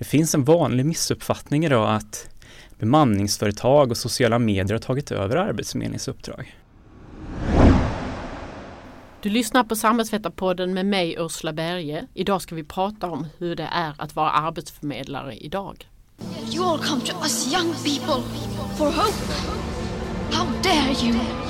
Det finns en vanlig missuppfattning idag att bemanningsföretag och sociala medier har tagit över Arbetsförmedlingens uppdrag. Du lyssnar på Samhällsvetarpodden med mig Ursula Berge. Idag ska vi prata om hur det är att vara arbetsförmedlare idag. You all come to us young people for hope. How dare you?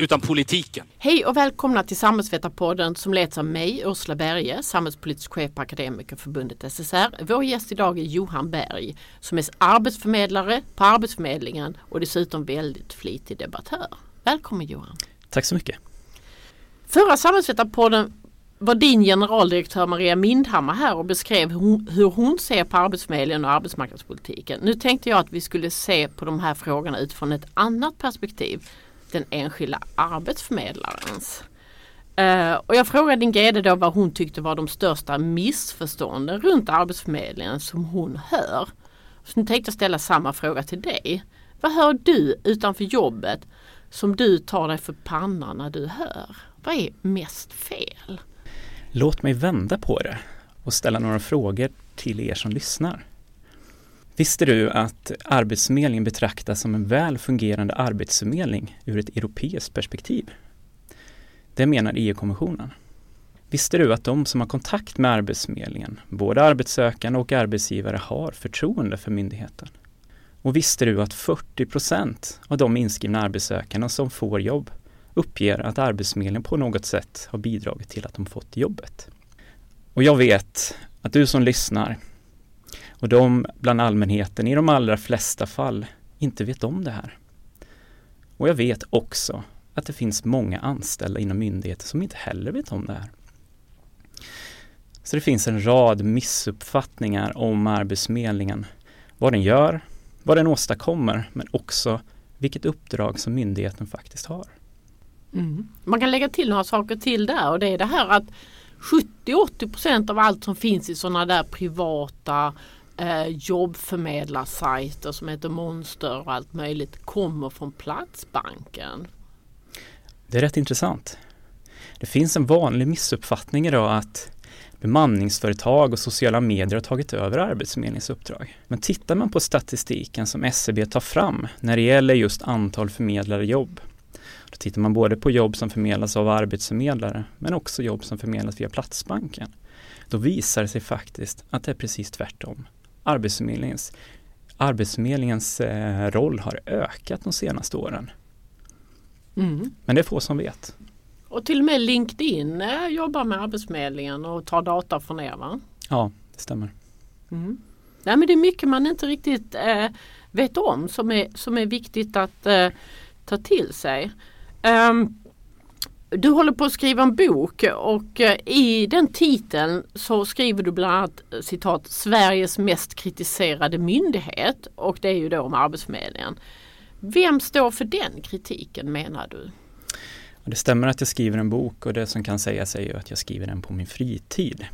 utan politiken. Hej och välkomna till Samhällsvetarpodden som leds av mig, Ursula Berge, samhällspolitisk chef på Akademikerförbundet SSR. Vår gäst idag är Johan Berg som är arbetsförmedlare på Arbetsförmedlingen och dessutom väldigt flitig debattör. Välkommen Johan! Tack så mycket! Förra Samhällsvetarpodden var din generaldirektör Maria Mindhammar här och beskrev hur hon ser på Arbetsförmedlingen och arbetsmarknadspolitiken. Nu tänkte jag att vi skulle se på de här frågorna utifrån ett annat perspektiv. Den enskilda arbetsförmedlarens. Uh, och jag frågade din GD då vad hon tyckte var de största missförstånden runt Arbetsförmedlingen som hon hör. Så nu tänkte jag ställa samma fråga till dig. Vad hör du utanför jobbet som du tar dig för pannan när du hör? Vad är mest fel? Låt mig vända på det och ställa några frågor till er som lyssnar. Visste du att Arbetsförmedlingen betraktas som en väl fungerande arbetsförmedling ur ett europeiskt perspektiv? Det menar EU-kommissionen. Visste du att de som har kontakt med Arbetsförmedlingen, både arbetssökande och arbetsgivare, har förtroende för myndigheten? Och visste du att 40 procent av de inskrivna arbetssökande som får jobb uppger att Arbetsförmedlingen på något sätt har bidragit till att de fått jobbet. Och jag vet att du som lyssnar och de bland allmänheten i de allra flesta fall inte vet om det här. Och jag vet också att det finns många anställda inom myndigheter som inte heller vet om det här. Så det finns en rad missuppfattningar om Arbetsförmedlingen. Vad den gör, vad den åstadkommer, men också vilket uppdrag som myndigheten faktiskt har. Mm. Man kan lägga till några saker till där och det är det här att 70-80 av allt som finns i sådana där privata eh, jobbförmedlarsajter som heter Monster och allt möjligt kommer från Platsbanken. Det är rätt intressant. Det finns en vanlig missuppfattning idag att bemanningsföretag och sociala medier har tagit över Arbetsförmedlingens uppdrag. Men tittar man på statistiken som SCB tar fram när det gäller just antal förmedlade jobb då tittar man både på jobb som förmedlas av arbetsförmedlare men också jobb som förmedlas via Platsbanken. Då visar det sig faktiskt att det är precis tvärtom. Arbetsförmedlingens, Arbetsförmedlingens eh, roll har ökat de senaste åren. Mm. Men det är få som vet. Och till och med LinkedIn eh, jobbar med Arbetsförmedlingen och tar data från er va? Ja, det stämmer. Mm. Nej, men det är mycket man inte riktigt eh, vet om som är, som är viktigt att eh, ta till sig. Um, du håller på att skriva en bok och eh, i den titeln så skriver du bland annat eh, citat Sveriges mest kritiserade myndighet och det är ju då om Arbetsförmedlingen. Vem står för den kritiken menar du? Det stämmer att jag skriver en bok och det som kan sägas är ju att jag skriver den på min fritid.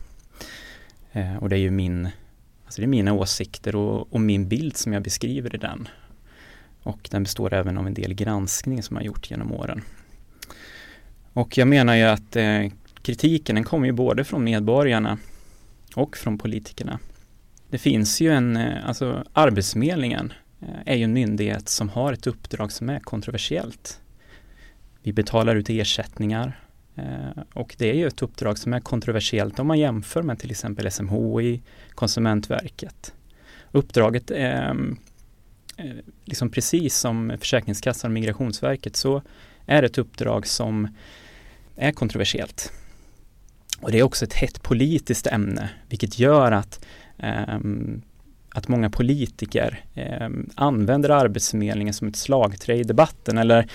Eh, och det är ju min, alltså det är mina åsikter och, och min bild som jag beskriver i den. Och den består även av en del granskning som har gjort genom åren. Och jag menar ju att eh, kritiken den kommer ju både från medborgarna och från politikerna. Det finns ju en, eh, alltså Arbetsförmedlingen eh, är ju en myndighet som har ett uppdrag som är kontroversiellt. Vi betalar ut ersättningar eh, och det är ju ett uppdrag som är kontroversiellt om man jämför med till exempel SMHI, Konsumentverket. Uppdraget är liksom precis som Försäkringskassan och Migrationsverket så är det ett uppdrag som är kontroversiellt. Och det är också ett hett politiskt ämne, vilket gör att, um, att många politiker um, använder Arbetsförmedlingen som ett slagträ i debatten. Eller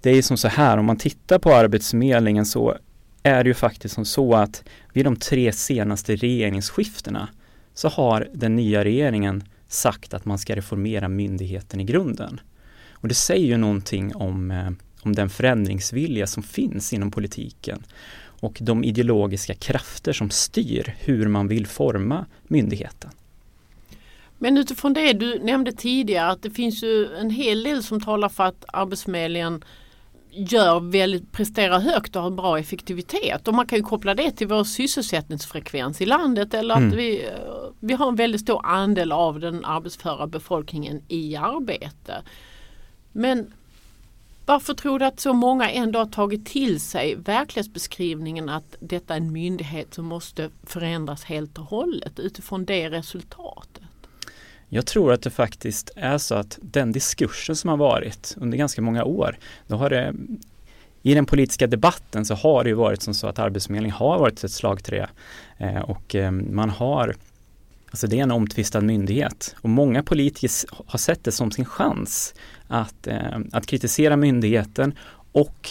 det är som så här, om man tittar på Arbetsförmedlingen så är det ju faktiskt som så att vid de tre senaste regeringsskiftena så har den nya regeringen sagt att man ska reformera myndigheten i grunden. Och det säger ju någonting om, eh, om den förändringsvilja som finns inom politiken och de ideologiska krafter som styr hur man vill forma myndigheten. Men utifrån det du nämnde tidigare att det finns ju en hel del som talar för att Arbetsförmedlingen gör väldigt, presterar högt och har bra effektivitet. Och man kan ju koppla det till vår sysselsättningsfrekvens i landet eller att Mm. vi, vi har en väldigt stor andel av den arbetsföra befolkningen i arbete. Men varför tror du att så många ändå har tagit till sig verklighetsbeskrivningen att detta är en myndighet som måste förändras helt och hållet utifrån det resultatet? Jag tror att det faktiskt är så att den diskursen som har varit under ganska många år, då har det i den politiska debatten så har det ju varit som så att Arbetsförmedlingen har varit ett slagträ eh, och eh, man har Alltså det är en omtvistad myndighet och många politiker har sett det som sin chans att, eh, att kritisera myndigheten och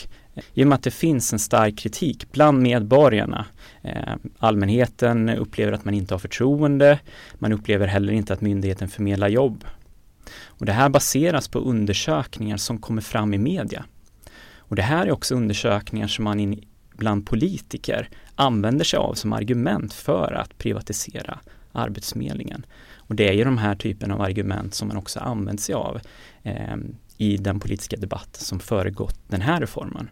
i och med att det finns en stark kritik bland medborgarna eh, allmänheten upplever att man inte har förtroende man upplever heller inte att myndigheten förmedlar jobb. Och det här baseras på undersökningar som kommer fram i media. Och det här är också undersökningar som man in, bland politiker använder sig av som argument för att privatisera Arbetsförmedlingen. Och det är ju de här typen av argument som man också använt sig av eh, i den politiska debatt som föregått den här reformen.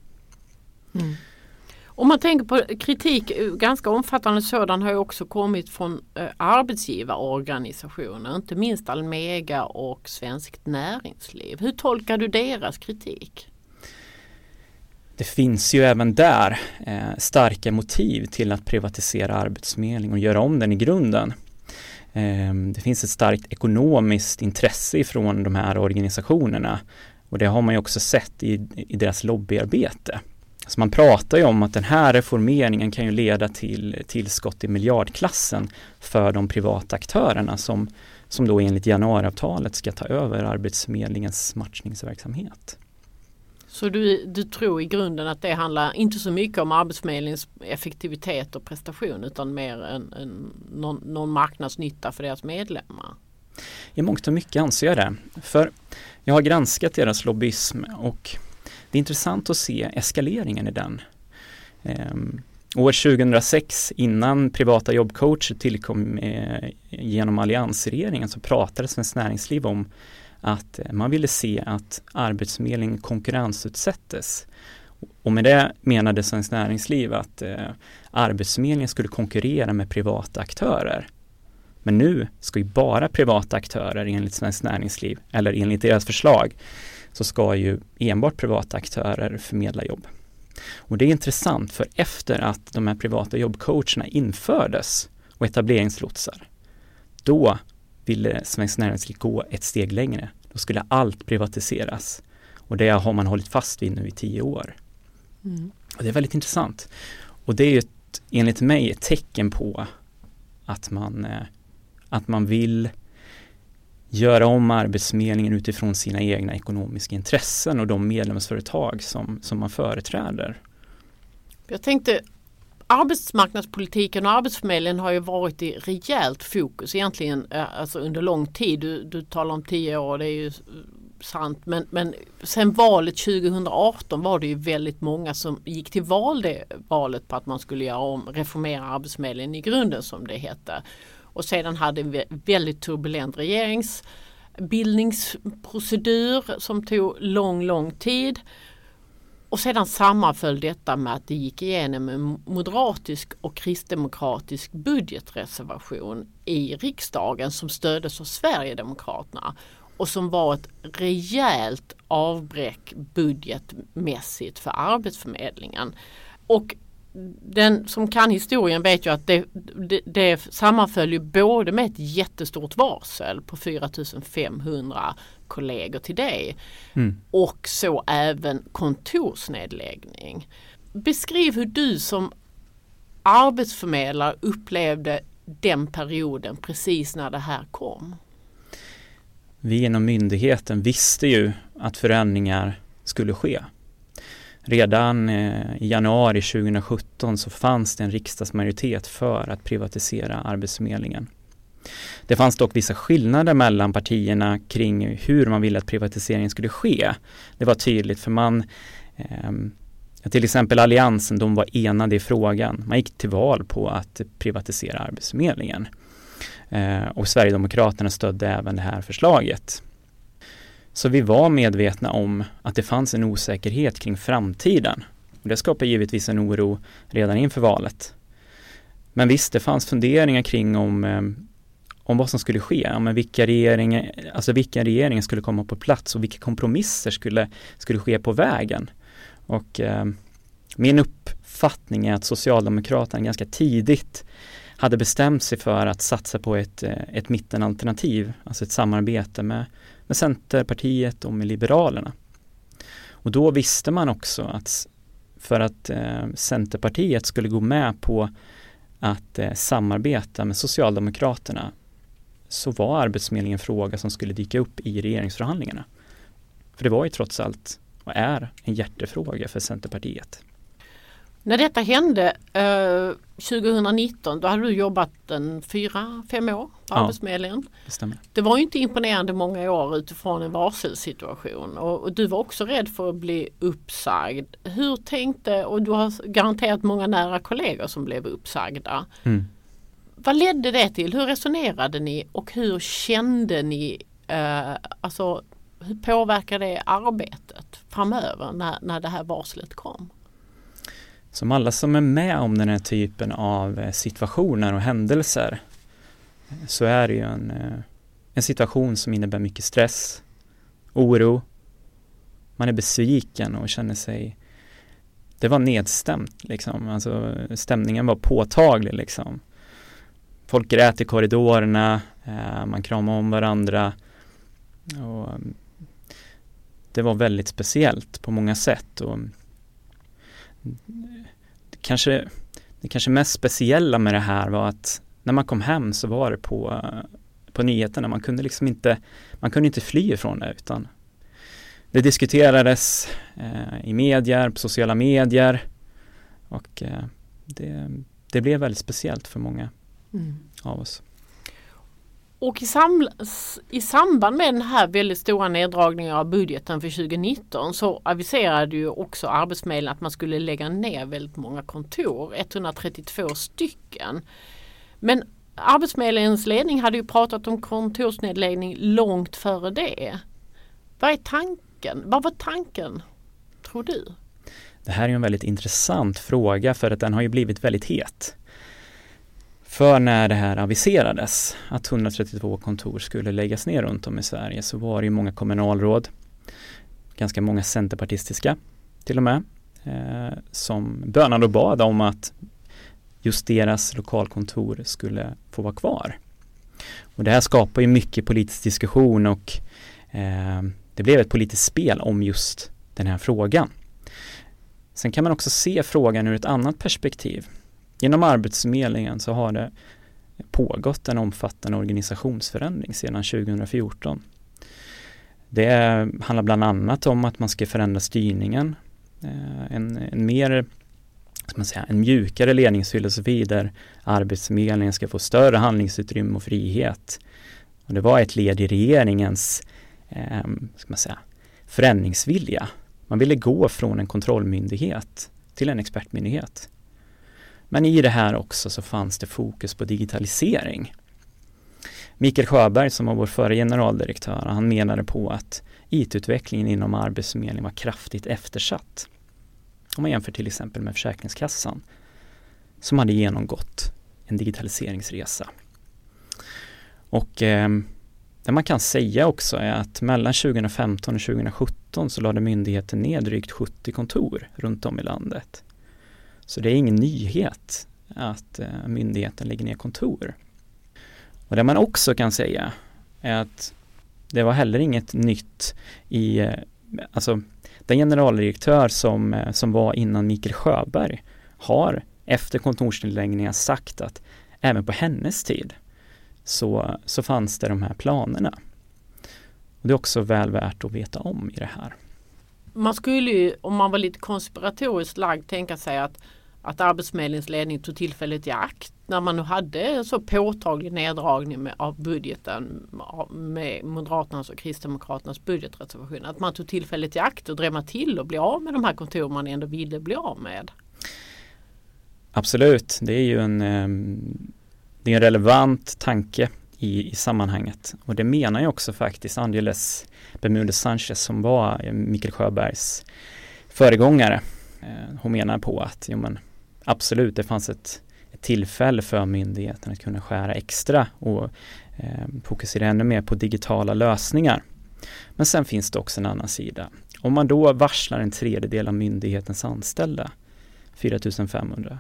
Om man tänker på kritik, eh, ganska omfattande sådan har ju också kommit från eh, arbetsgivarorganisationer, inte minst Almega och Svenskt Näringsliv. Hur tolkar du deras kritik? Det finns ju även där eh, starka motiv till att privatisera Arbetsförmedlingen och göra om den i grunden. Ehm, det finns ett starkt ekonomiskt intresse ifrån de här organisationerna och det har man ju också sett i, i deras lobbyarbete. Så man pratar ju om att den här reformeringen kan ju leda till tillskott i miljardklassen för de privata aktörerna som, som då enligt januariavtalet ska ta över Arbetsförmedlingens matchningsverksamhet. Så du, du tror i grunden att det handlar inte så mycket om Arbetsförmedlingens effektivitet och prestation utan mer en, en, någon, någon marknadsnytta för deras medlemmar? I mångt och mycket anser jag det. För jag har granskat deras lobbyism och det är intressant att se eskaleringen i den. Ehm, år 2006 innan privata jobbcoacher tillkom eh, genom alliansregeringen så pratade Svenskt Näringsliv om att eh, man ville se att Arbetsförmedlingen konkurrensutsättes. Och med det menade Svenskt Näringsliv att eh, Arbetsförmedlingen skulle konkurrera med privata aktörer. Men nu ska ju bara privata aktörer enligt Svenskt Näringsliv, eller enligt deras förslag, så ska ju enbart privata aktörer förmedla jobb. Och det är intressant för efter att de här privata jobbcoacherna infördes och etableringslotsar, då ville Svenskt Näringsliv gå ett steg längre. Då skulle allt privatiseras. Och det har man hållit fast vid nu i tio år. Mm. Och det är väldigt intressant. Och det är ju ett, enligt mig ett tecken på att man, eh, att man vill göra om Arbetsförmedlingen utifrån sina egna ekonomiska intressen och de medlemsföretag som, som man företräder. Jag tänkte arbetsmarknadspolitiken och Arbetsförmedlingen har ju varit i rejält fokus egentligen eh, alltså under lång tid. Du, du talar om tio år, det är ju sant. Men, men sen valet 2018 var det ju väldigt många som gick till val det valet på att man skulle göra om, reformera Arbetsförmedlingen i grunden som det hette. Och sedan hade vi väldigt turbulent regeringsbildningsprocedur som tog lång, lång tid. Och sedan sammanföll detta med att det gick igenom en moderatisk och kristdemokratisk budgetreservation i riksdagen som stöddes av Sverigedemokraterna och som var ett rejält avbräck budgetmässigt för Arbetsförmedlingen. Och den som kan historien vet ju att det, det, det sammanföll ju både med ett jättestort varsel på 4500 kollegor till dig Mm. och så även kontorsnedläggning. Beskriv hur du som arbetsförmedlare upplevde den perioden precis när det här kom. Vi inom myndigheten visste ju att förändringar skulle ske. Redan eh, i januari 2017 så fanns det en riksdagsmajoritet för att privatisera Arbetsförmedlingen. Det fanns dock vissa skillnader mellan partierna kring hur man ville att privatiseringen skulle ske. Det var tydligt för man eh, till exempel Alliansen, de var enade i frågan. Man gick till val på att privatisera Arbetsförmedlingen. Eh, och Sverigedemokraterna stödde även det här förslaget. Så vi var medvetna om att det fanns en osäkerhet kring framtiden. Och det skapar givetvis en oro redan inför valet. Men visst, det fanns funderingar kring om, eh, om vad som skulle ske, men vilka regeringar, alltså vilka regeringar skulle komma på plats och vilka kompromisser skulle, skulle ske på vägen. Och eh, min uppfattning är att Socialdemokraterna ganska tidigt hade bestämt sig för att satsa på ett, eh, ett mittenalternativ, alltså ett samarbete med, med Centerpartiet och med Liberalerna. Och då visste man också att för att eh, Centerpartiet skulle gå med på att eh, samarbeta med Socialdemokraterna så var Arbetsförmedlingen en fråga som skulle dyka upp i regeringsförhandlingarna. För det var ju trots allt och är en hjärtefråga för Centerpartiet. När detta hände eh, 2019 då hade du jobbat en fyra, fem år på ja, Arbetsförmedlingen. Det, det var inte imponerande många år utifrån en varselsituation och, och, du var också rädd för att bli uppsagd. Hur tänkte, och du har garanterat många nära kollegor som blev uppsagda. Mm. Vad ledde det till? Hur resonerade ni och hur kände ni eh, alltså, hur påverkar det arbetet framöver när, när det här varslet kom? Som alla som är med om den här typen av eh, situationer och händelser så är det ju en, eh, en situation som innebär mycket stress, oro, man är besviken och känner sig det var nedstämt liksom, alltså stämningen var påtaglig liksom. Folk grät i korridorerna, eh, man kramade om varandra och mm, det var väldigt speciellt på många sätt och det kanske, det kanske mest speciella med det här var att när man kom hem så var det på, på nyheterna. Man kunde liksom inte, man kunde inte fly ifrån det utan det diskuterades eh, i medier, på sociala medier och eh, det, det blev väldigt speciellt för många mm. av oss. Och i, i, samband med den här väldigt stora neddragningen av budgeten för 2019 så aviserade ju också Arbetsförmedlingen att man skulle lägga ner väldigt många kontor, 132 stycken. Men Arbetsförmedlingens ledning hade ju pratat om kontorsnedläggning långt före det. Vad är tanken? Vad var tanken, tror du? Det här är en väldigt intressant fråga för att den har ju blivit väldigt het. För när det här aviserades att 132 kontor skulle läggas ner runt om i Sverige så var det ju många kommunalråd, ganska många centerpartistiska till och med, eh, som bönade och bad om att just deras lokalkontor skulle få vara kvar. Och det här skapar ju mycket politisk diskussion och eh, det blev ett politiskt spel om just den här frågan. Sen kan man också se frågan ur ett annat perspektiv. Genom Arbetsförmedlingen så har det pågått en omfattande organisationsförändring sedan 2014. Det handlar bland annat om att man ska förändra styrningen. Eh, en, en mer man säga, en mjukare ledningsfilosofi där Arbetsförmedlingen ska få större handlingsutrymme och frihet. Och det var ett led i regeringens eh, ska man säga, förändringsvilja. Man ville gå från en kontrollmyndighet till en expertmyndighet. Men i det här också så fanns det fokus på digitalisering. Mikael Sjöberg som var vår förre generaldirektör, han menade på att IT-utvecklingen inom Arbetsförmedlingen var kraftigt eftersatt. Om man jämför till exempel med Försäkringskassan som hade genomgått en digitaliseringsresa. Och eh, det man kan säga också är att mellan 2015 och 2017 så lade myndigheten ner drygt 70 kontor runt om i landet. Så det är ingen nyhet att eh, myndigheten lägger ner kontor. Och det man också kan säga är att det var heller inget nytt i, eh, alltså den generaldirektör som, eh, som var innan Mikael Sjöberg har efter kontorsnedläggningar sagt att även på hennes tid så, så fanns det de här planerna. Och det är också väl värt att veta om i det här man skulle ju om man var lite konspiratoriskt lagd tänka sig att, att Arbetsförmedlingens ledning tog tillfället i akt när man nu hade en så påtaglig neddragning med, av budgeten med Moderaternas och Kristdemokraternas budgetreservation. Att man tog tillfället i akt och drämma till och bli av med de här kontoren man ändå ville bli av med. Absolut, det är ju en, eh, det är en relevant tanke i, i sammanhanget. Och det menar jag också faktiskt Angeles Bermudez Sanchez som var eh, Mikael Sjöbergs föregångare. Eh, hon menar på att jo, men, absolut, det fanns ett, ett tillfälle för myndigheten att kunna skära extra och eh, fokusera ännu mer på digitala lösningar. Men sen finns det också en annan sida. Om man då varslar en tredjedel av myndighetens anställda, 4500,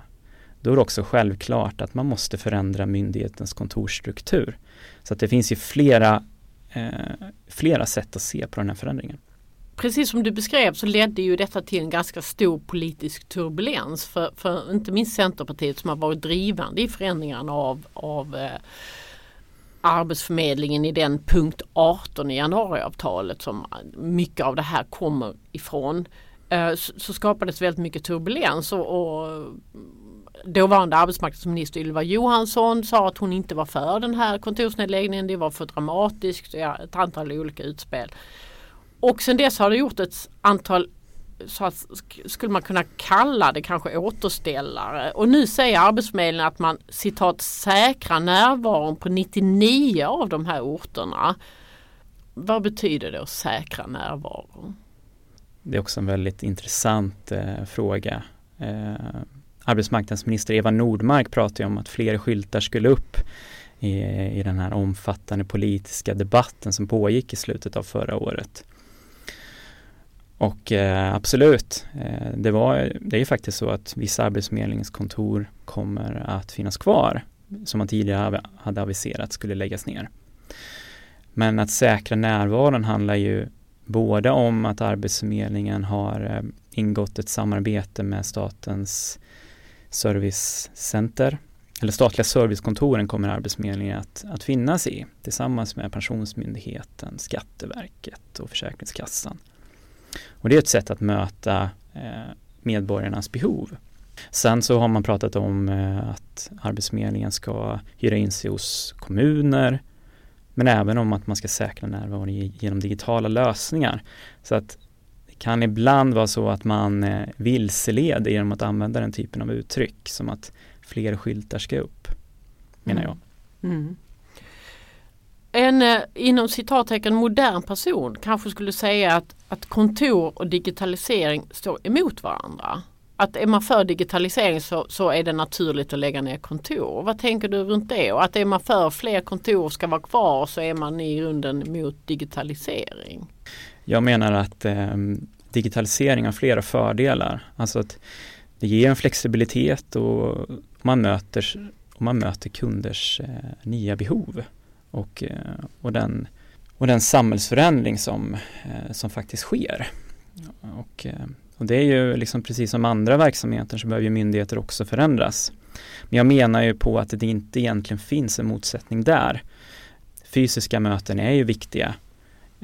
då är det också självklart att man måste förändra myndighetens kontorsstruktur. Så att det finns ju flera, eh, flera sätt att se på den här förändringen. Precis som du beskrev så ledde ju detta till en ganska stor politisk turbulens för, för inte minst Centerpartiet som har varit drivande i förändringarna av, av eh, Arbetsförmedlingen i den punkt 18 i januariavtalet som mycket av det här kommer ifrån. Eh, så, så skapades väldigt mycket turbulens och, och dåvarande arbetsmarknadsminister Ylva Johansson sa att hon inte var för den här kontorsnedläggningen. Det var för dramatiskt. Ja, ett antal olika utspel. Och sen dess har det gjort ett antal så att, skulle man kunna kalla det kanske återställare. Och nu säger Arbetsförmedlingen att man citat säkra närvaron på 99 av de här orterna. Vad betyder det att säkra närvaron? Det är också en väldigt intressant eh, fråga. Eh, arbetsmarknadsminister Eva Nordmark pratade om att fler skyltar skulle upp i, i den här omfattande politiska debatten som pågick i slutet av förra året. Och eh, absolut, eh, det, var, det är faktiskt så att vissa arbetsförmedlingskontor kommer att finnas kvar som man tidigare hade aviserat skulle läggas ner. Men att säkra närvaron handlar ju både om att Arbetsförmedlingen har eh, ingått ett samarbete med Statens servicecenter eller statliga servicekontoren kommer Arbetsförmedlingen att, att finnas i tillsammans med Pensionsmyndigheten, Skatteverket och Försäkringskassan. Och det är ett sätt att möta eh, medborgarnas behov. Sen så har man pratat om eh, att Arbetsförmedlingen ska hyra in sig hos kommuner men även om att man ska säkra närvaron genom digitala lösningar. Så att kan ibland vara så att man eh, vilseleder genom att använda den typen av uttryck som att fler skyltar ska upp, menar jag. Mm. mm. En eh, inom citattecken modern person kanske skulle säga att, att kontor och digitalisering står emot varandra. Att är man för digitalisering så, så är det naturligt att lägga ner kontor. Vad tänker du runt det? Och att är man för fler kontor ska vara kvar så är man i grunden mot digitalisering. Jag menar att eh, digitalisering har flera fördelar. Alltså att det ger en flexibilitet och man möter, och man möter kunders eh, nya behov och, eh, och, den, och den samhällsförändring som, eh, som faktiskt sker. Och, eh, och det är ju liksom precis som andra verksamheter så behöver ju myndigheter också förändras. Men jag menar ju på att det inte egentligen finns en motsättning där. Fysiska möten är ju viktiga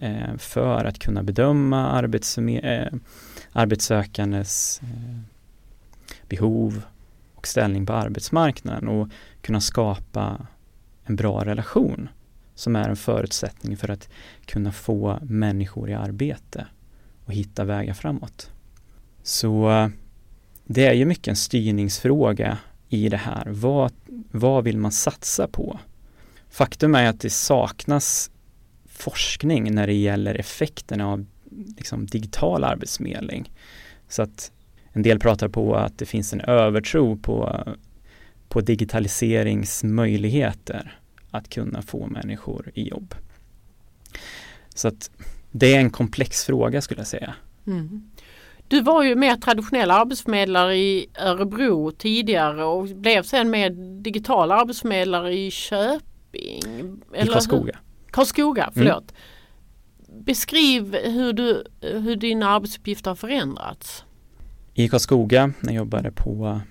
Eh, för att kunna bedöma eh, arbetssökandes eh, behov och ställning på arbetsmarknaden och kunna skapa en bra relation som är en förutsättning för att kunna få människor i arbete och hitta vägar framåt. Så eh, det är ju mycket en styrningsfråga i det här. Vad, vad vill man satsa på? Faktum är att det saknas forskning när det gäller effekterna av liksom, digital arbetsförmedling. Så att en del pratar på att det finns en övertro på, på digitaliseringsmöjligheter att kunna få människor i jobb. Så att det är en komplex fråga skulle jag säga. Mm. Du var ju mer traditionell arbetsförmedlare i Örebro tidigare och blev sen mer digital arbetsförmedlare i Köping. I Karlskoga. Karlskoga, mm. förlåt. Mm. Beskriv hur, du, hur dina arbetsuppgifter har förändrats. I Karlskoga, när jag jobbade på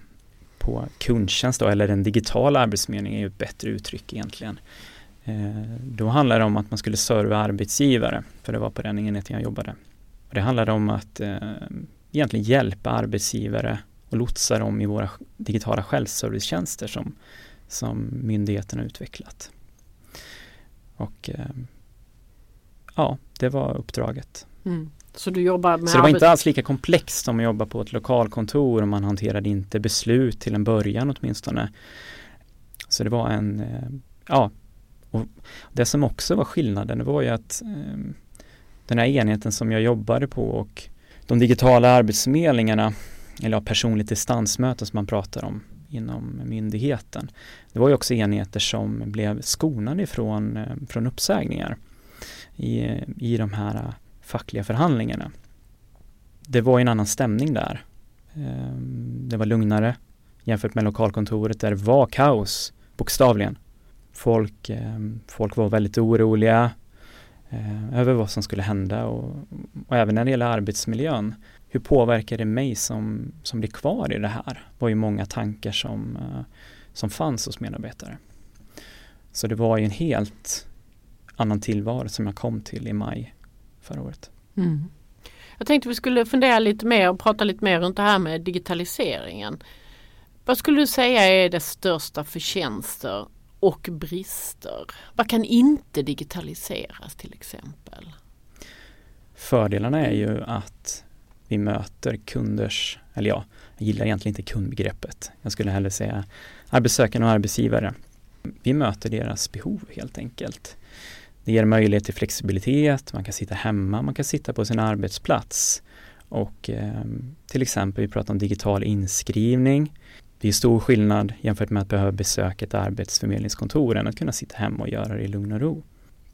på kundtjänst då, eller den digitala arbetsförmedlingen är ju ett bättre uttryck egentligen. Eh, då handlar det om att man skulle serva arbetsgivare, för det var på den enheten jag jobbade. Och det handlade om att eh, egentligen hjälpa arbetsgivare och lotsa dem i våra digitala självservicetjänster som som myndigheten har utvecklat. Och eh, ja, det var uppdraget. Mm. Så du jobbar med Så det var inte alls lika komplext som att jobba på ett lokalkontor och man hanterade inte beslut till en början åtminstone. Så det var en, eh, ja, och det som också var skillnaden var ju att eh, den här enheten som jag jobbade på och de digitala arbetsförmedlingarna, eller ja, personligt distansmöten som man pratar om inom myndigheten. Det var ju också enheter som blev skonade ifrån eh, från uppsägningar i, i de här eh, fackliga förhandlingarna. Det var en annan stämning där. Ehm, det var lugnare jämfört med lokalkontoret där det var kaos, bokstavligen. Folk, ehm, folk var väldigt oroliga eh, över vad som skulle hända och, och även när det gäller arbetsmiljön. Hur påverkar det mig som, som blir kvar i det här? var ju många tankar som, eh, som fanns hos medarbetare. Så det var ju en helt annan tillvaro som jag kom till i maj förra året. Mm. Jag tänkte vi skulle fundera lite mer och prata lite mer runt det här med digitaliseringen. Vad skulle du säga är dess största förtjänster och brister? Vad kan inte digitaliseras till exempel? Fördelarna är ju att vi möter kunders, eller ja, jag gillar egentligen inte kundbegreppet. Jag skulle hellre säga arbetssökande och arbetsgivare. Vi möter deras behov helt enkelt. Det ger möjlighet till flexibilitet, man kan sitta hemma, man kan sitta på sin arbetsplats. Och eh, till exempel, vi pratar om digital inskrivning. Det är stor skillnad jämfört med att behöva besöka ett arbetsförmedlingskontor än att kunna sitta hemma och göra det i lugn och ro.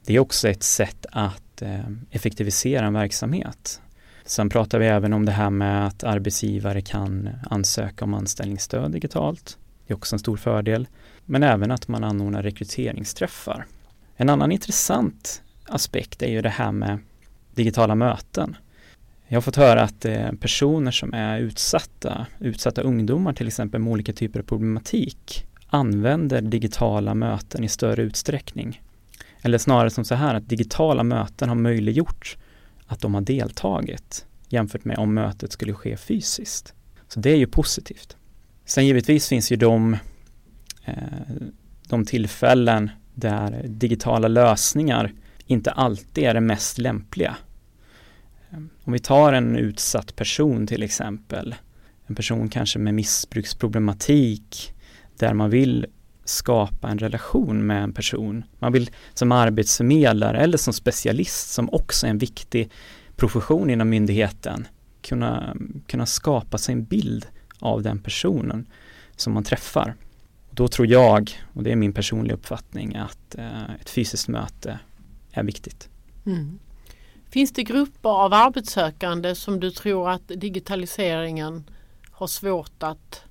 Det är också ett sätt att eh, effektivisera en verksamhet. Sen pratar vi även om det här med att arbetsgivare kan ansöka om anställningsstöd digitalt. Det är också en stor fördel. Men även att man anordnar rekryteringsträffar. En annan intressant aspekt är ju det här med digitala möten. Jag har fått höra att eh, personer som är utsatta, utsatta ungdomar till exempel med olika typer av problematik använder digitala möten i större utsträckning. Eller snarare som så här att digitala möten har möjliggjort att de har deltagit jämfört med om mötet skulle ske fysiskt. Så det är ju positivt. Sen givetvis finns ju de, eh, de tillfällen där digitala lösningar inte alltid är det mest lämpliga. Om vi tar en utsatt person till exempel, en person kanske med missbruksproblematik, där man vill skapa en relation med en person. Man vill som arbetsförmedlare eller som specialist som också är en viktig profession inom myndigheten kunna, kunna skapa sig en bild av den personen som man träffar. Då tror jag, och det är min personliga uppfattning, att eh, ett fysiskt möte är viktigt. Mm. Finns det grupper av arbetssökande som du tror att digitaliseringen har svårt att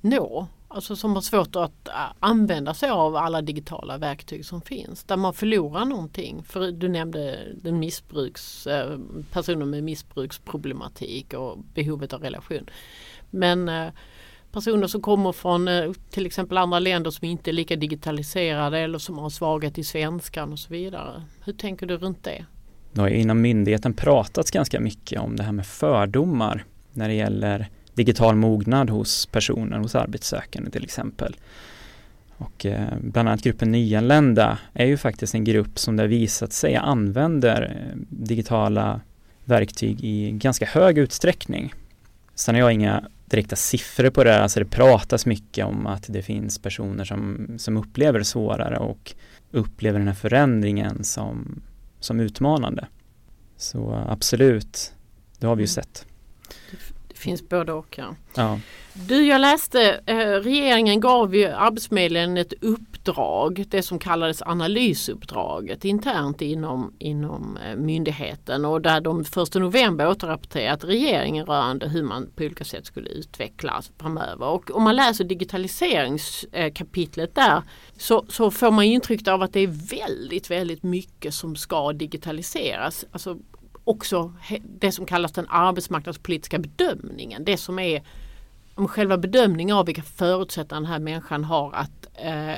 nå? Alltså som har svårt att äh, använda sig av alla digitala verktyg som finns. Där man förlorar någonting. För du nämnde den missbruks, äh, personer med missbruksproblematik och behovet av relation. Men äh, personer som kommer från till exempel andra länder som inte är lika digitaliserade eller som har svaghet i svenskan och så vidare. Hur tänker du runt det? Det har inom myndigheten pratats ganska mycket om det här med fördomar när det gäller digital mognad hos personer, hos arbetssökande till exempel. Och eh, bland annat gruppen nyanlända är ju faktiskt en grupp som det har visat sig använder eh, digitala verktyg i ganska hög utsträckning. Sen har jag inga direkta siffror på det, alltså det pratas mycket om att det finns personer som, som upplever svårare och upplever den här förändringen som, som utmanande. Så absolut, det har vi ju sett. Finns både och. Ja. Ja. Du, jag läste, eh, regeringen gav ju Arbetsförmedlingen ett uppdrag, det som kallades analysuppdraget internt inom, inom eh, myndigheten och där de 1 november återrapporterat regeringen rörande hur man på olika sätt skulle utvecklas framöver. Och om man läser digitaliseringskapitlet där så, så får man intrycket av att det är väldigt, väldigt mycket som ska digitaliseras. Alltså också det som kallas den arbetsmarknadspolitiska bedömningen. Det som är om själva bedömningen av vilka förutsättningar den här människan har att eh,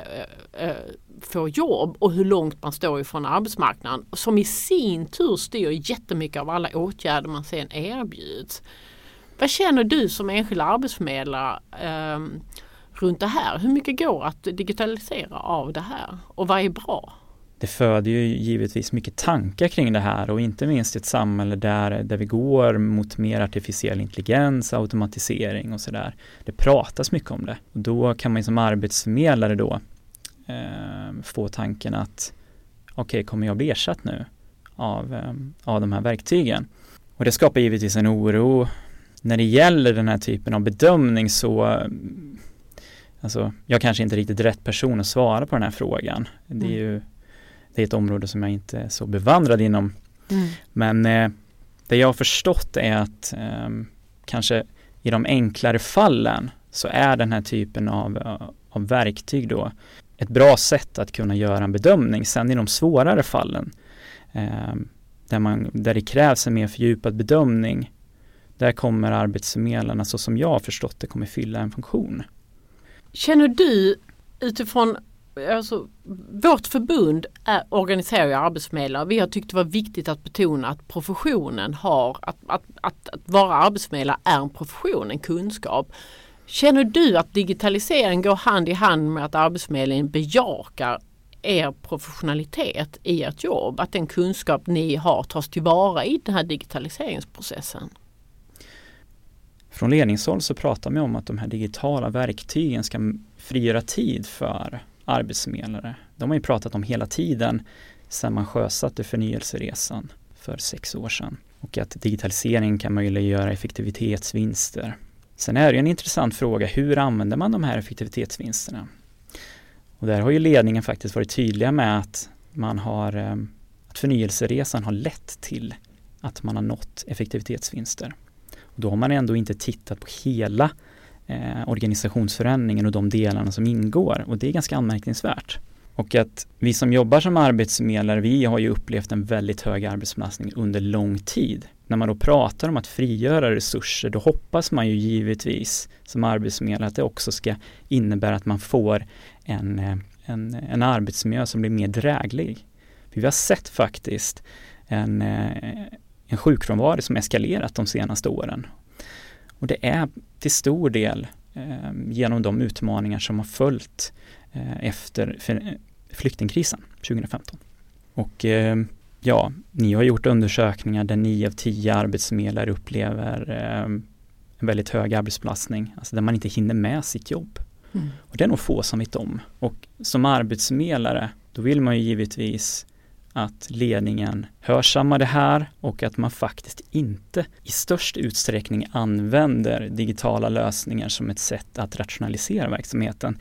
eh, få jobb och hur långt man står ifrån arbetsmarknaden. Som i sin tur styr jättemycket av alla åtgärder man sen erbjuds. Vad känner du som enskild arbetsförmedlare eh, runt det här? Hur mycket går att digitalisera av det här och vad är bra? Det föder ju givetvis mycket tankar kring det här och inte minst i ett samhälle där, där vi går mot mer artificiell intelligens, automatisering och sådär. Det pratas mycket om det och då kan man som arbetsförmedlare då eh, få tanken att okej, okay, kommer jag bli ersatt nu av, eh, av de här verktygen? Och det skapar givetvis en oro när det gäller den här typen av bedömning så Alltså, jag kanske inte är riktigt rätt person att svara på den här frågan. Det är mm. ju det är ett område som jag inte är så bevandrad inom. Mm. Men eh, det jag har förstått är att eh, kanske i de enklare fallen så är den här typen av, av verktyg då ett bra sätt att kunna göra en bedömning. Sen i de svårare fallen eh, där, man, där det krävs en mer fördjupad bedömning där kommer arbetsförmedlarna så som jag har förstått det kommer fylla en funktion. Känner du utifrån Alltså, vårt förbund är, organiserar ju arbetsförmedlare. Vi har tyckt det var viktigt att betona att professionen har, att, att, att, att vara arbetsförmedlare är en profession, en kunskap. Känner du att digitalisering går hand i hand med att Arbetsförmedlingen bejakar er professionalitet i ert jobb? Att den kunskap ni har tas tillvara i den här digitaliseringsprocessen? Från ledningshåll så pratar man om att de här digitala verktygen ska frigöra tid för arbetsförmedlare. De har ju pratat om hela tiden sedan man sjösatte förnyelseresan för sex år sedan. Och att digitalisering kan möjliggöra effektivitetsvinster. Sen är det en intressant fråga, hur använder man de här effektivitetsvinsterna? Och där har ju ledningen faktiskt varit tydliga med att man har eh, att förnyelseresan har lett till att man har nått effektivitetsvinster. Och då har man ändå inte tittat på hela eh, organisationsförändringen och de delarna som ingår och det är ganska anmärkningsvärt. Och att vi som jobbar som arbetsförmedlare, vi har ju upplevt en väldigt hög arbetsbelastning under lång tid. När man då pratar om att frigöra resurser, då hoppas man ju givetvis som arbetsförmedlare att det också ska innebära att man får en, eh, en, en arbetsmiljö som blir mer dräglig. Vi har sett faktiskt en, eh, en sjukfrånvaro som eskalerat de senaste åren. Och det är till stor del eh, genom de utmaningar som har följt eh, efter flyktingkrisen 2015. Och eh, ja, ni har gjort undersökningar där 9 av 10 arbetsförmedlare upplever en väldigt hög arbetsbelastning, alltså där man inte hinner med sitt jobb. Mm. Och det är nog få som vet om. Och som arbetsförmedlare, då vill man ju givetvis att ledningen hörsammar det här och att man faktiskt inte i störst utsträckning använder digitala lösningar som ett sätt att rationalisera verksamheten.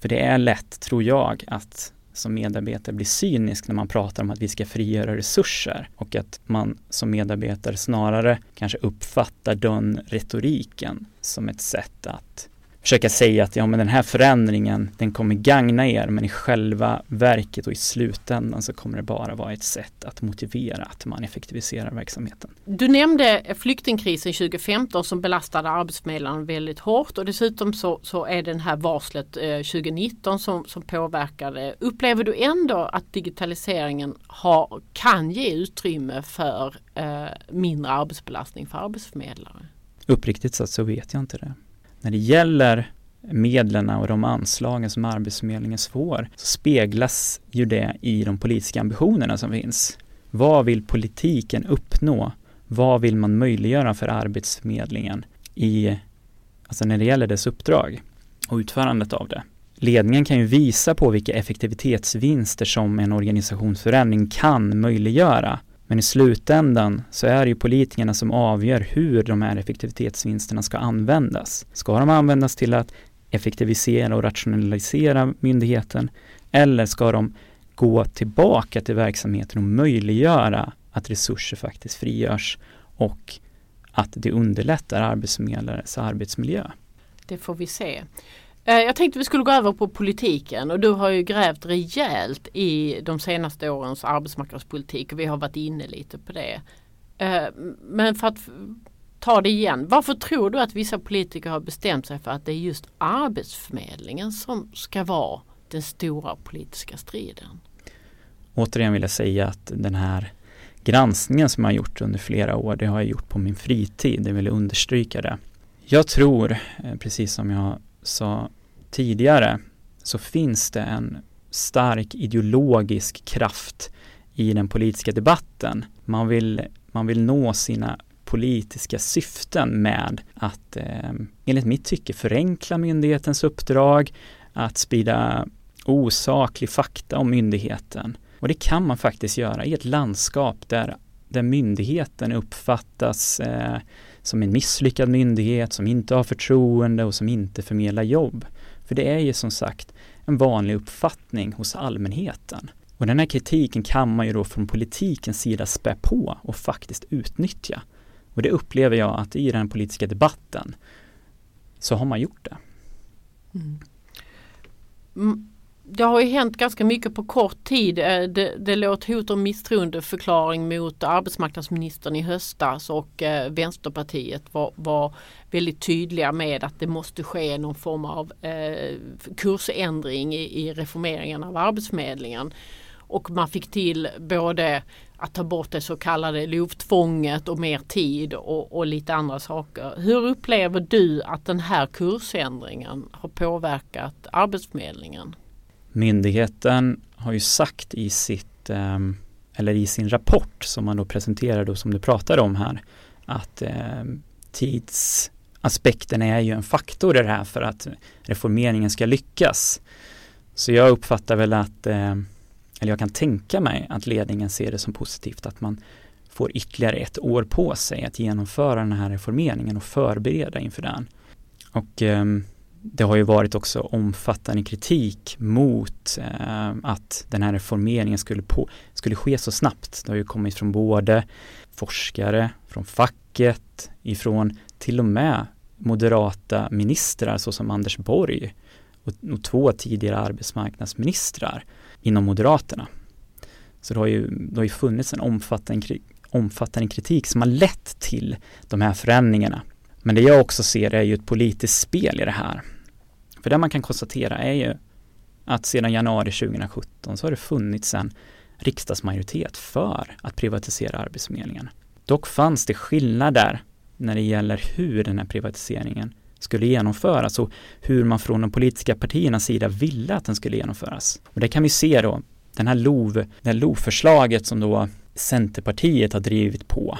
För det är lätt, tror jag, att som medarbetare bli cynisk när man pratar om att vi ska frigöra resurser och att man som medarbetare snarare kanske uppfattar den retoriken som ett sätt att försöka säga att ja, men den här förändringen den kommer gagna er men i själva verket och i slutändan så kommer det bara vara ett sätt att motivera att man effektiviserar verksamheten. Du nämnde flyktingkrisen 2015 som belastade arbetsförmedlarna väldigt hårt och dessutom så, så är den här varslet eh, 2019 som, som påverkade. Upplever du ändå att digitaliseringen har, kan ge utrymme för eh, mindre arbetsbelastning för arbetsförmedlare? Uppriktigt sagt så vet jag inte det när det gäller medlen och de anslagen som Arbetsförmedlingen får så speglas ju det i de politiska ambitionerna som finns. Vad vill politiken uppnå? Vad vill man möjliggöra för Arbetsförmedlingen i, alltså när det gäller dess uppdrag och utförandet av det? Ledningen kan ju visa på vilka effektivitetsvinster som en organisationsförändring kan möjliggöra men i slutändan så är det ju politikerna som avgör hur de här effektivitetsvinsterna ska användas. Ska de användas till att effektivisera och rationalisera myndigheten eller ska de gå tillbaka till verksamheten och möjliggöra att resurser faktiskt frigörs och att det underlättar arbetsförmedlares arbetsmiljö? Det får vi se. Eh, jag tänkte vi skulle gå över på politiken och du har ju grävt rejält i de senaste årens arbetsmarknadspolitik och vi har varit inne lite på det. Eh, men för att ta det igen, varför tror du att vissa politiker har bestämt sig för att det är just Arbetsförmedlingen som ska vara den stora politiska striden? Återigen vill jag säga att den här granskningen som jag har gjort under flera år, det har jag gjort på min fritid, det vill jag understryka det. Jag tror, eh, precis som jag sa tidigare så finns det en stark ideologisk kraft i den politiska debatten. Man vill, man vill nå sina politiska syften med att eh, enligt mitt tycke förenkla myndighetens uppdrag, att sprida osaklig fakta om myndigheten. Och det kan man faktiskt göra i ett landskap där, där myndigheten uppfattas eh, som en misslyckad myndighet som inte har förtroende och som inte förmedlar jobb. För det är ju som sagt en vanlig uppfattning hos allmänheten. Och den här kritiken kan man ju då från politikens sida spä på och faktiskt utnyttja. Och det upplever jag att i den politiska debatten så har man gjort det. Mm det har ju hänt ganska mycket på kort tid. Eh, det, det låg hot om misstroendeförklaring mot arbetsmarknadsministern i höstas och eh, Vänsterpartiet var, var väldigt tydliga med att det måste ske någon form av eh, kursändring i, i reformeringen av Arbetsförmedlingen. Och man fick till både att ta bort det så kallade lovtvånget och mer tid och, och, lite andra saker. Hur upplever du att den här kursändringen har påverkat Arbetsförmedlingen? Myndigheten har ju sagt i sitt ehm, eller i sin rapport som man då presenterade och som du pratade om här att ehm, tidsaspekten är ju en faktor i det här för att reformeringen ska lyckas. Så jag uppfattar väl att, ehm, eller jag kan tänka mig att ledningen ser det som positivt att man får ytterligare ett år på sig att genomföra den här reformeringen och förbereda inför den. Och det har ju varit också omfattande kritik mot eh, att den här reformeringen skulle, på, skulle ske så snabbt. Det har ju kommit från både forskare, från facket, ifrån till och med moderata ministrar såsom Anders Borg och, och två tidigare arbetsmarknadsministrar inom Moderaterna. Så det har ju, det har ju funnits en omfattande, omfattande kritik som har lett till de här förändringarna. Men det jag också ser är ju ett politiskt spel i det här. För det man kan konstatera är ju att sedan januari 2017 så har det funnits en riksdagsmajoritet för att privatisera Arbetsförmedlingen. Dock fanns det skillnader när det gäller hur den här privatiseringen skulle genomföras och hur man från de politiska partiernas sida ville att den skulle genomföras. Och det kan vi se då, den här LOV, det här LOV-förslaget som då Centerpartiet har drivit på.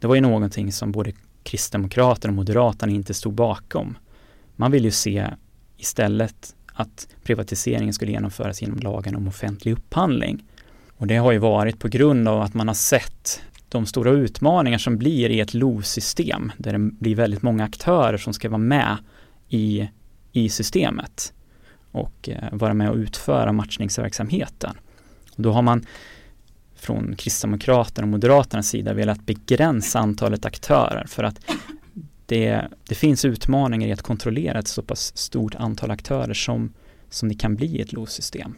Det var ju någonting som både Kristdemokraterna och Moderaterna inte stod bakom. Man vill ju se istället att privatiseringen skulle genomföras genom lagen om offentlig upphandling. Och det har ju varit på grund av att man har sett de stora utmaningar som blir i ett LOV-system där det blir väldigt många aktörer som ska vara med i, i systemet och eh, vara med och utföra matchningsverksamheten. Och då har man från Kristdemokraterna och Moderaternas sida velat begränsa antalet aktörer för att det, det finns utmaningar i att kontrollera ett så pass stort antal aktörer som, som det kan bli i ett LOS-system.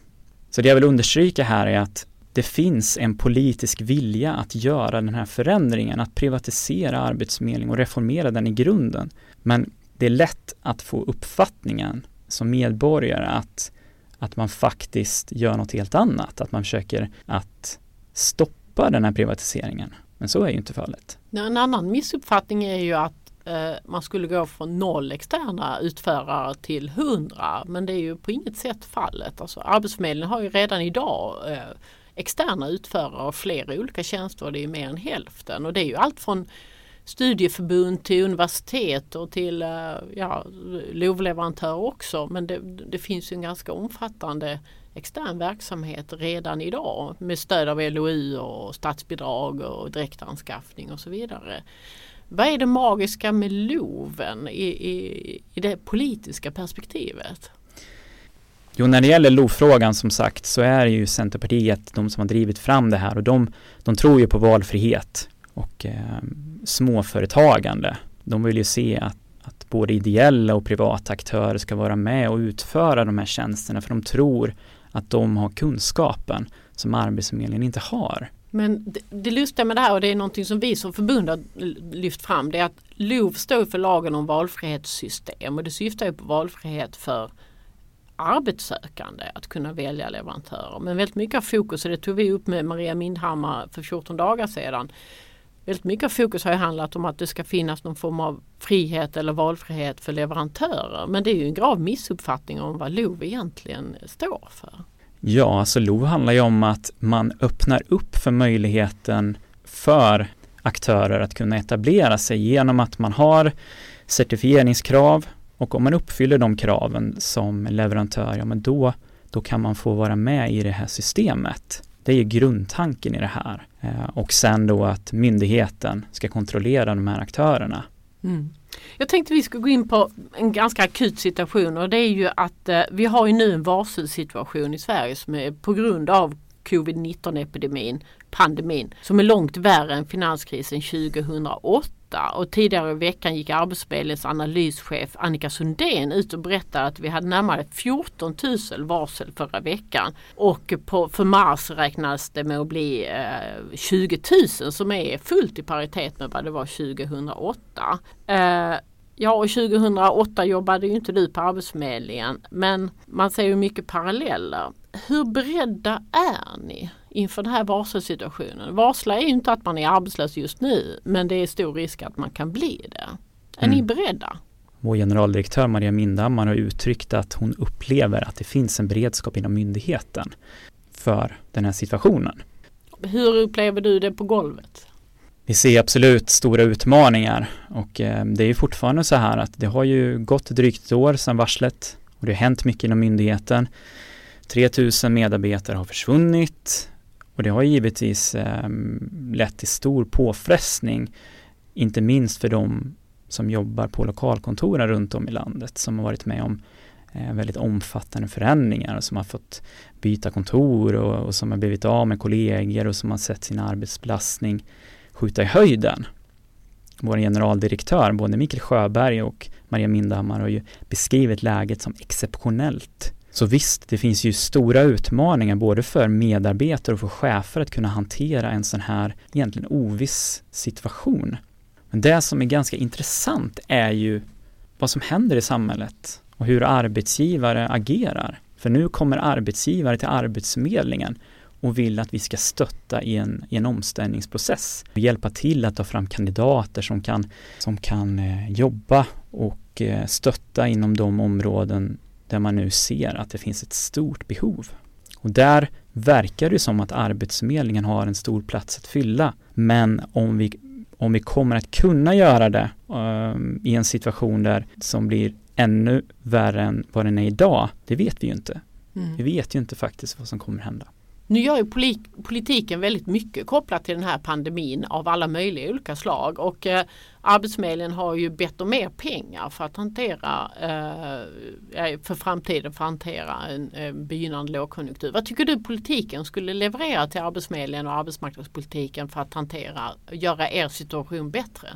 Så det jag vill understryka här är att det finns en politisk vilja att göra den här förändringen, att privatisera Arbetsförmedlingen och reformera den i grunden. Men det är lätt att få uppfattningen som medborgare att, att man faktiskt gör något helt annat, att man försöker att stoppa den här privatiseringen. Men så är ju inte fallet. En annan missuppfattning är ju att Eh, man skulle gå från noll externa utförare till hundra men det är ju på inget sätt fallet. Alltså Arbetsförmedlingen har ju redan idag eh, externa utförare av flera olika tjänster och det är mer än hälften och det är ju allt från studieförbund till universitet och till eh, ja, lovleverantörer också men det, det finns ju en ganska omfattande extern verksamhet redan idag med stöd av LOU och statsbidrag och direktanskaffning och så vidare. Vad är det magiska med LOVen i, i, i det politiska perspektivet? Jo, när det gäller LOV-frågan som sagt så är det ju Centerpartiet de som har drivit fram det här och de, de tror ju på valfrihet och eh, småföretagande. De vill ju se att, att både ideella och privata aktörer ska vara med och utföra de här tjänsterna för de tror att de har kunskapen som Arbetsförmedlingen inte har. Men det, det lustiga med det här och det är någonting som vi som förbund har lyft fram det är att LOV står för lagen om valfrihetssystem och det syftar ju på valfrihet för arbetssökande att kunna välja leverantörer. Men väldigt mycket av fokus, och det tog vi upp med Maria Mindhammar för 14 dagar sedan, Väldigt mycket av fokus har ju handlat om att det ska finnas någon form av frihet eller valfrihet för leverantörer. Men det är ju en grav missuppfattning om vad LOV egentligen står för. Ja, alltså LOV handlar ju om att man öppnar upp för möjligheten för aktörer att kunna etablera sig genom att man har certifieringskrav och om man uppfyller de kraven som leverantör, ja men då, då kan man få vara med i det här systemet. Det är ju grundtanken i det här. Eh, och sen då att myndigheten ska kontrollera de här aktörerna. Mm. Jag tänkte vi skulle gå in på en ganska akut situation och det är ju att eh, vi har ju nu en varselsituation i Sverige som är på grund av covid-19 epidemin, pandemin, som är långt värre än finanskrisen 2008 och tidigare i veckan gick Arbetsförmedlingens analyschef Annika Sundén ut och berättade att vi hade närmare 14 000 varsel förra veckan och på, för mars räknas det med att bli eh, 20 000 som är fullt i paritet med vad det var 2008. Eh, Ja, och 2008 jobbade ju inte du på Arbetsförmedlingen men man ser ju mycket paralleller. Hur beredda är ni inför den här varselsituationen? Varsla är ju inte att man är arbetslös just nu men det är stor risk att man kan bli det. Är mm. ni beredda? Vår generaldirektör Maria Mindhammar har uttryckt att hon upplever att det finns en beredskap inom myndigheten för den här situationen. Hur upplever du det på golvet? Vi ser absolut stora utmaningar och eh, det är ju fortfarande så här att det har ju gått drygt ett år sedan varslet och det har hänt mycket inom myndigheten. 3000 medarbetare har försvunnit och det har givetvis eh, lett till stor påfrestning, inte minst för de som jobbar på lokalkontoren runt om i landet som har varit med om eh, väldigt omfattande förändringar och som har fått byta kontor och, och, som har blivit av med kollegor och som har sett sin arbetsbelastning skjuta i höjden. Vår generaldirektör, både Mikael Sjöberg och Maria Mindhammar har ju beskrivit läget som exceptionellt. Så visst, det finns ju stora utmaningar både för medarbetare och för chefer att kunna hantera en sån här egentligen oviss situation. Men det som är ganska intressant är ju vad som händer i samhället och hur arbetsgivare agerar. För nu kommer arbetsgivare till Arbetsförmedlingen och vill att vi ska stötta i en, i en omställningsprocess och hjälpa till att ta fram kandidater som kan, som kan eh, jobba och eh, stötta inom de områden där man nu ser att det finns ett stort behov. Och där verkar det som att Arbetsförmedlingen har en stor plats att fylla. Men om vi, om vi kommer att kunna göra det um, i en situation där som blir ännu värre än vad den är idag, det vet vi ju inte. Mm. Vi vet ju inte faktiskt vad som kommer hända. Nu gör ju politiken väldigt mycket kopplat till den här pandemin av alla möjliga olika slag och eh, Arbetsförmedlingen har ju bett om mer pengar för att hantera eh, eh för framtiden för att hantera en begynnande lågkonjunktur. Vad tycker du politiken skulle leverera till Arbetsförmedlingen och arbetsmarknadspolitiken för att hantera, göra er situation bättre?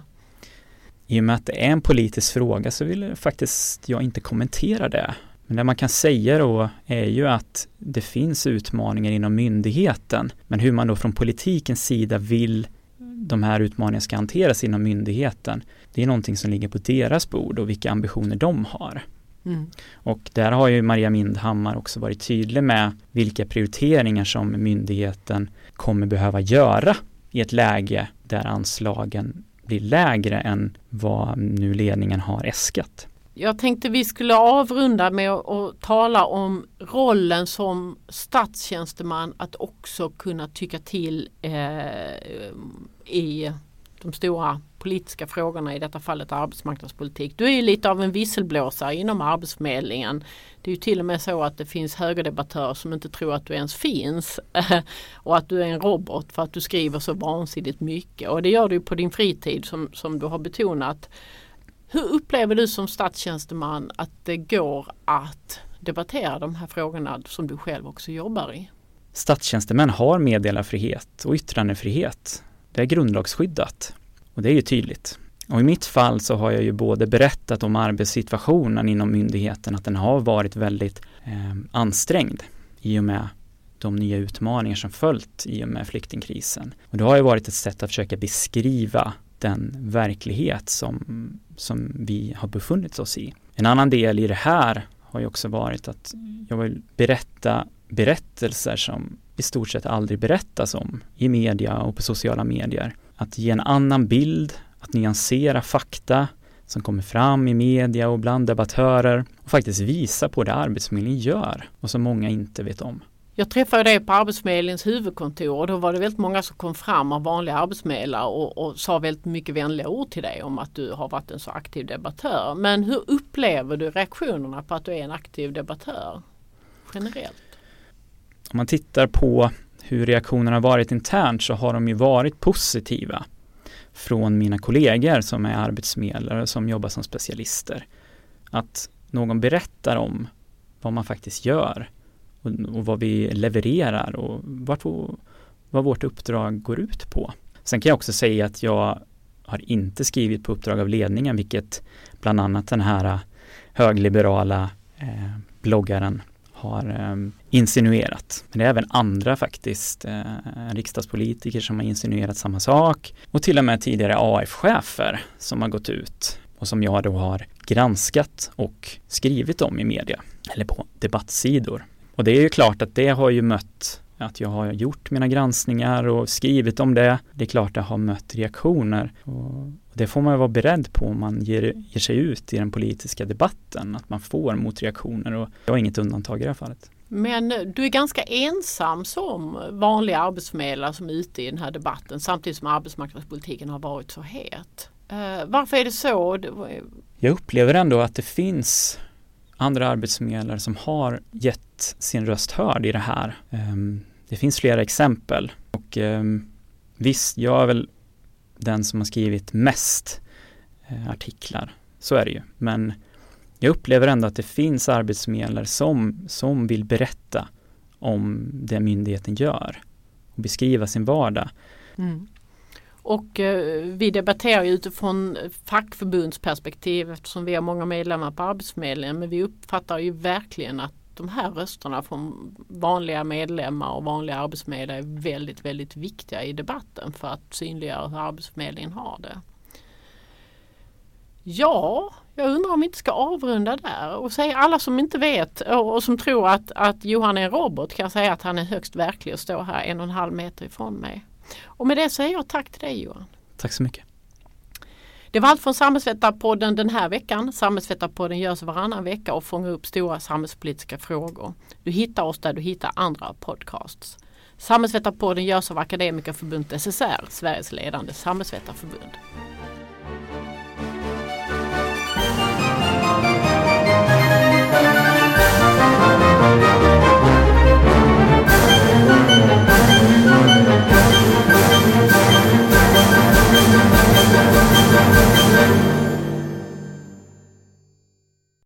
I och med att det är en politisk fråga så vill faktiskt jag inte kommentera det. Men det man kan säga då är ju att det finns utmaningar inom myndigheten. Men hur man då från politikens sida vill de här utmaningarna ska hanteras inom myndigheten. Det är någonting som ligger på deras bord och vilka ambitioner de har. Mm. Och där har ju Maria Mindhammar också varit tydlig med vilka prioriteringar som myndigheten kommer behöva göra i ett läge där anslagen blir lägre än vad nu ledningen har äskat. Jag tänkte vi skulle avrunda med att tala om rollen som statstjänsteman att också kunna tycka till eh, i de stora politiska frågorna, i detta fallet arbetsmarknadspolitik. Du är ju lite av en visselblåsare inom Arbetsförmedlingen. Det är ju till och med så att det finns högerdebattörer som inte tror att du ens finns och att du är en robot för att du skriver så vansinnigt mycket och det gör du på din fritid som, som du har betonat. Hur upplever du som statstjänsteman att det går att debattera de här frågorna som du själv också jobbar i? Statstjänstemän har meddelarfrihet och yttrandefrihet. Det är grundlagsskyddat och det är ju tydligt. Och i mitt fall så har jag ju både berättat om arbetssituationen inom myndigheten, att den har varit väldigt eh, ansträngd i och med de nya utmaningar som följt i och med flyktingkrisen. Och det har ju varit ett sätt att försöka beskriva den verklighet som, som vi har befunnit oss i. En annan del i det här har ju också varit att jag vill berätta berättelser som i stort sett aldrig berättas om i media och på sociala medier. att ge en annan bild, att nyansera fakta som kommer fram i media och bland debattörer och faktiskt visa på det Arbetsförmedlingen gör och som många inte vet om. Jag träffade dig på Arbetsförmedlingens huvudkontor och då var det väldigt många som kom fram av vanliga arbetsförmedlare och, och sa väldigt mycket vänliga ord till dig om att du har varit en så aktiv debattör. Men hur upplever du reaktionerna på att du är en aktiv debattör generellt? Om man tittar på hur reaktionerna varit internt så har de ju varit positiva från mina kollegor som är arbetsförmedlare som jobbar som specialister. Att någon berättar om vad man faktiskt gör och, och vad vi levererar och vart, vad vårt uppdrag går ut på. Sen kan jag också säga att jag har inte skrivit på uppdrag av ledningen, vilket bland annat den här eh, högliberala eh, bloggaren har eh, insinuerat. Men det är även andra faktiskt, eh, riksdagspolitiker som har insinuerat samma sak och till och med tidigare AF-chefer som har gått ut och som jag då har granskat och skrivit om i media eller på debattsidor. Och det är ju klart att det har ju mött att jag har gjort mina granskningar och skrivit om det. Det är klart det har mött reaktioner. Och det får man vara beredd på om man ger, ger sig ut i den politiska debatten, att man får motreaktioner och jag har inget undantag i det här fallet. Men du är ganska ensam som vanlig arbetsförmedlare som är ute i den här debatten samtidigt som arbetsmarknadspolitiken har varit så het. Uh, varför är det så? Jag upplever ändå att det finns andra arbetsförmedlare som har gett sin röst hörd i det här. Um, det finns flera exempel och um, visst, jag är väl den som har skrivit mest uh, artiklar. Så är det ju. Men jag upplever ändå att det finns arbetsförmedlare som, som vill berätta om det myndigheten gör och beskriva sin vardag. Mm. Och eh, vi debatterar utifrån fackförbundsperspektiv eftersom vi har många medlemmar på Arbetsförmedlingen. Men vi uppfattar ju verkligen att de här rösterna från vanliga medlemmar och vanliga arbetsförmedlare är väldigt, väldigt viktiga i debatten för att synliggöra hur Arbetsförmedlingen har det. Ja, jag undrar om vi inte ska avrunda där och säga alla som inte vet och som tror att, att Johan är en robot kan säga att han är högst verklig och står här en och en halv meter ifrån mig. Och med det säger jag tack till dig Johan. Tack så mycket. Det var allt från Samhällsvetarpodden den här veckan. Samhällsvetarpodden görs varannan vecka och fångar upp stora samhällspolitiska frågor. Du hittar oss där du hittar andra podcasts. Samhällsvetarpodden görs av Akademikerförbundet SSR, Sveriges ledande samhällsvetarförbund.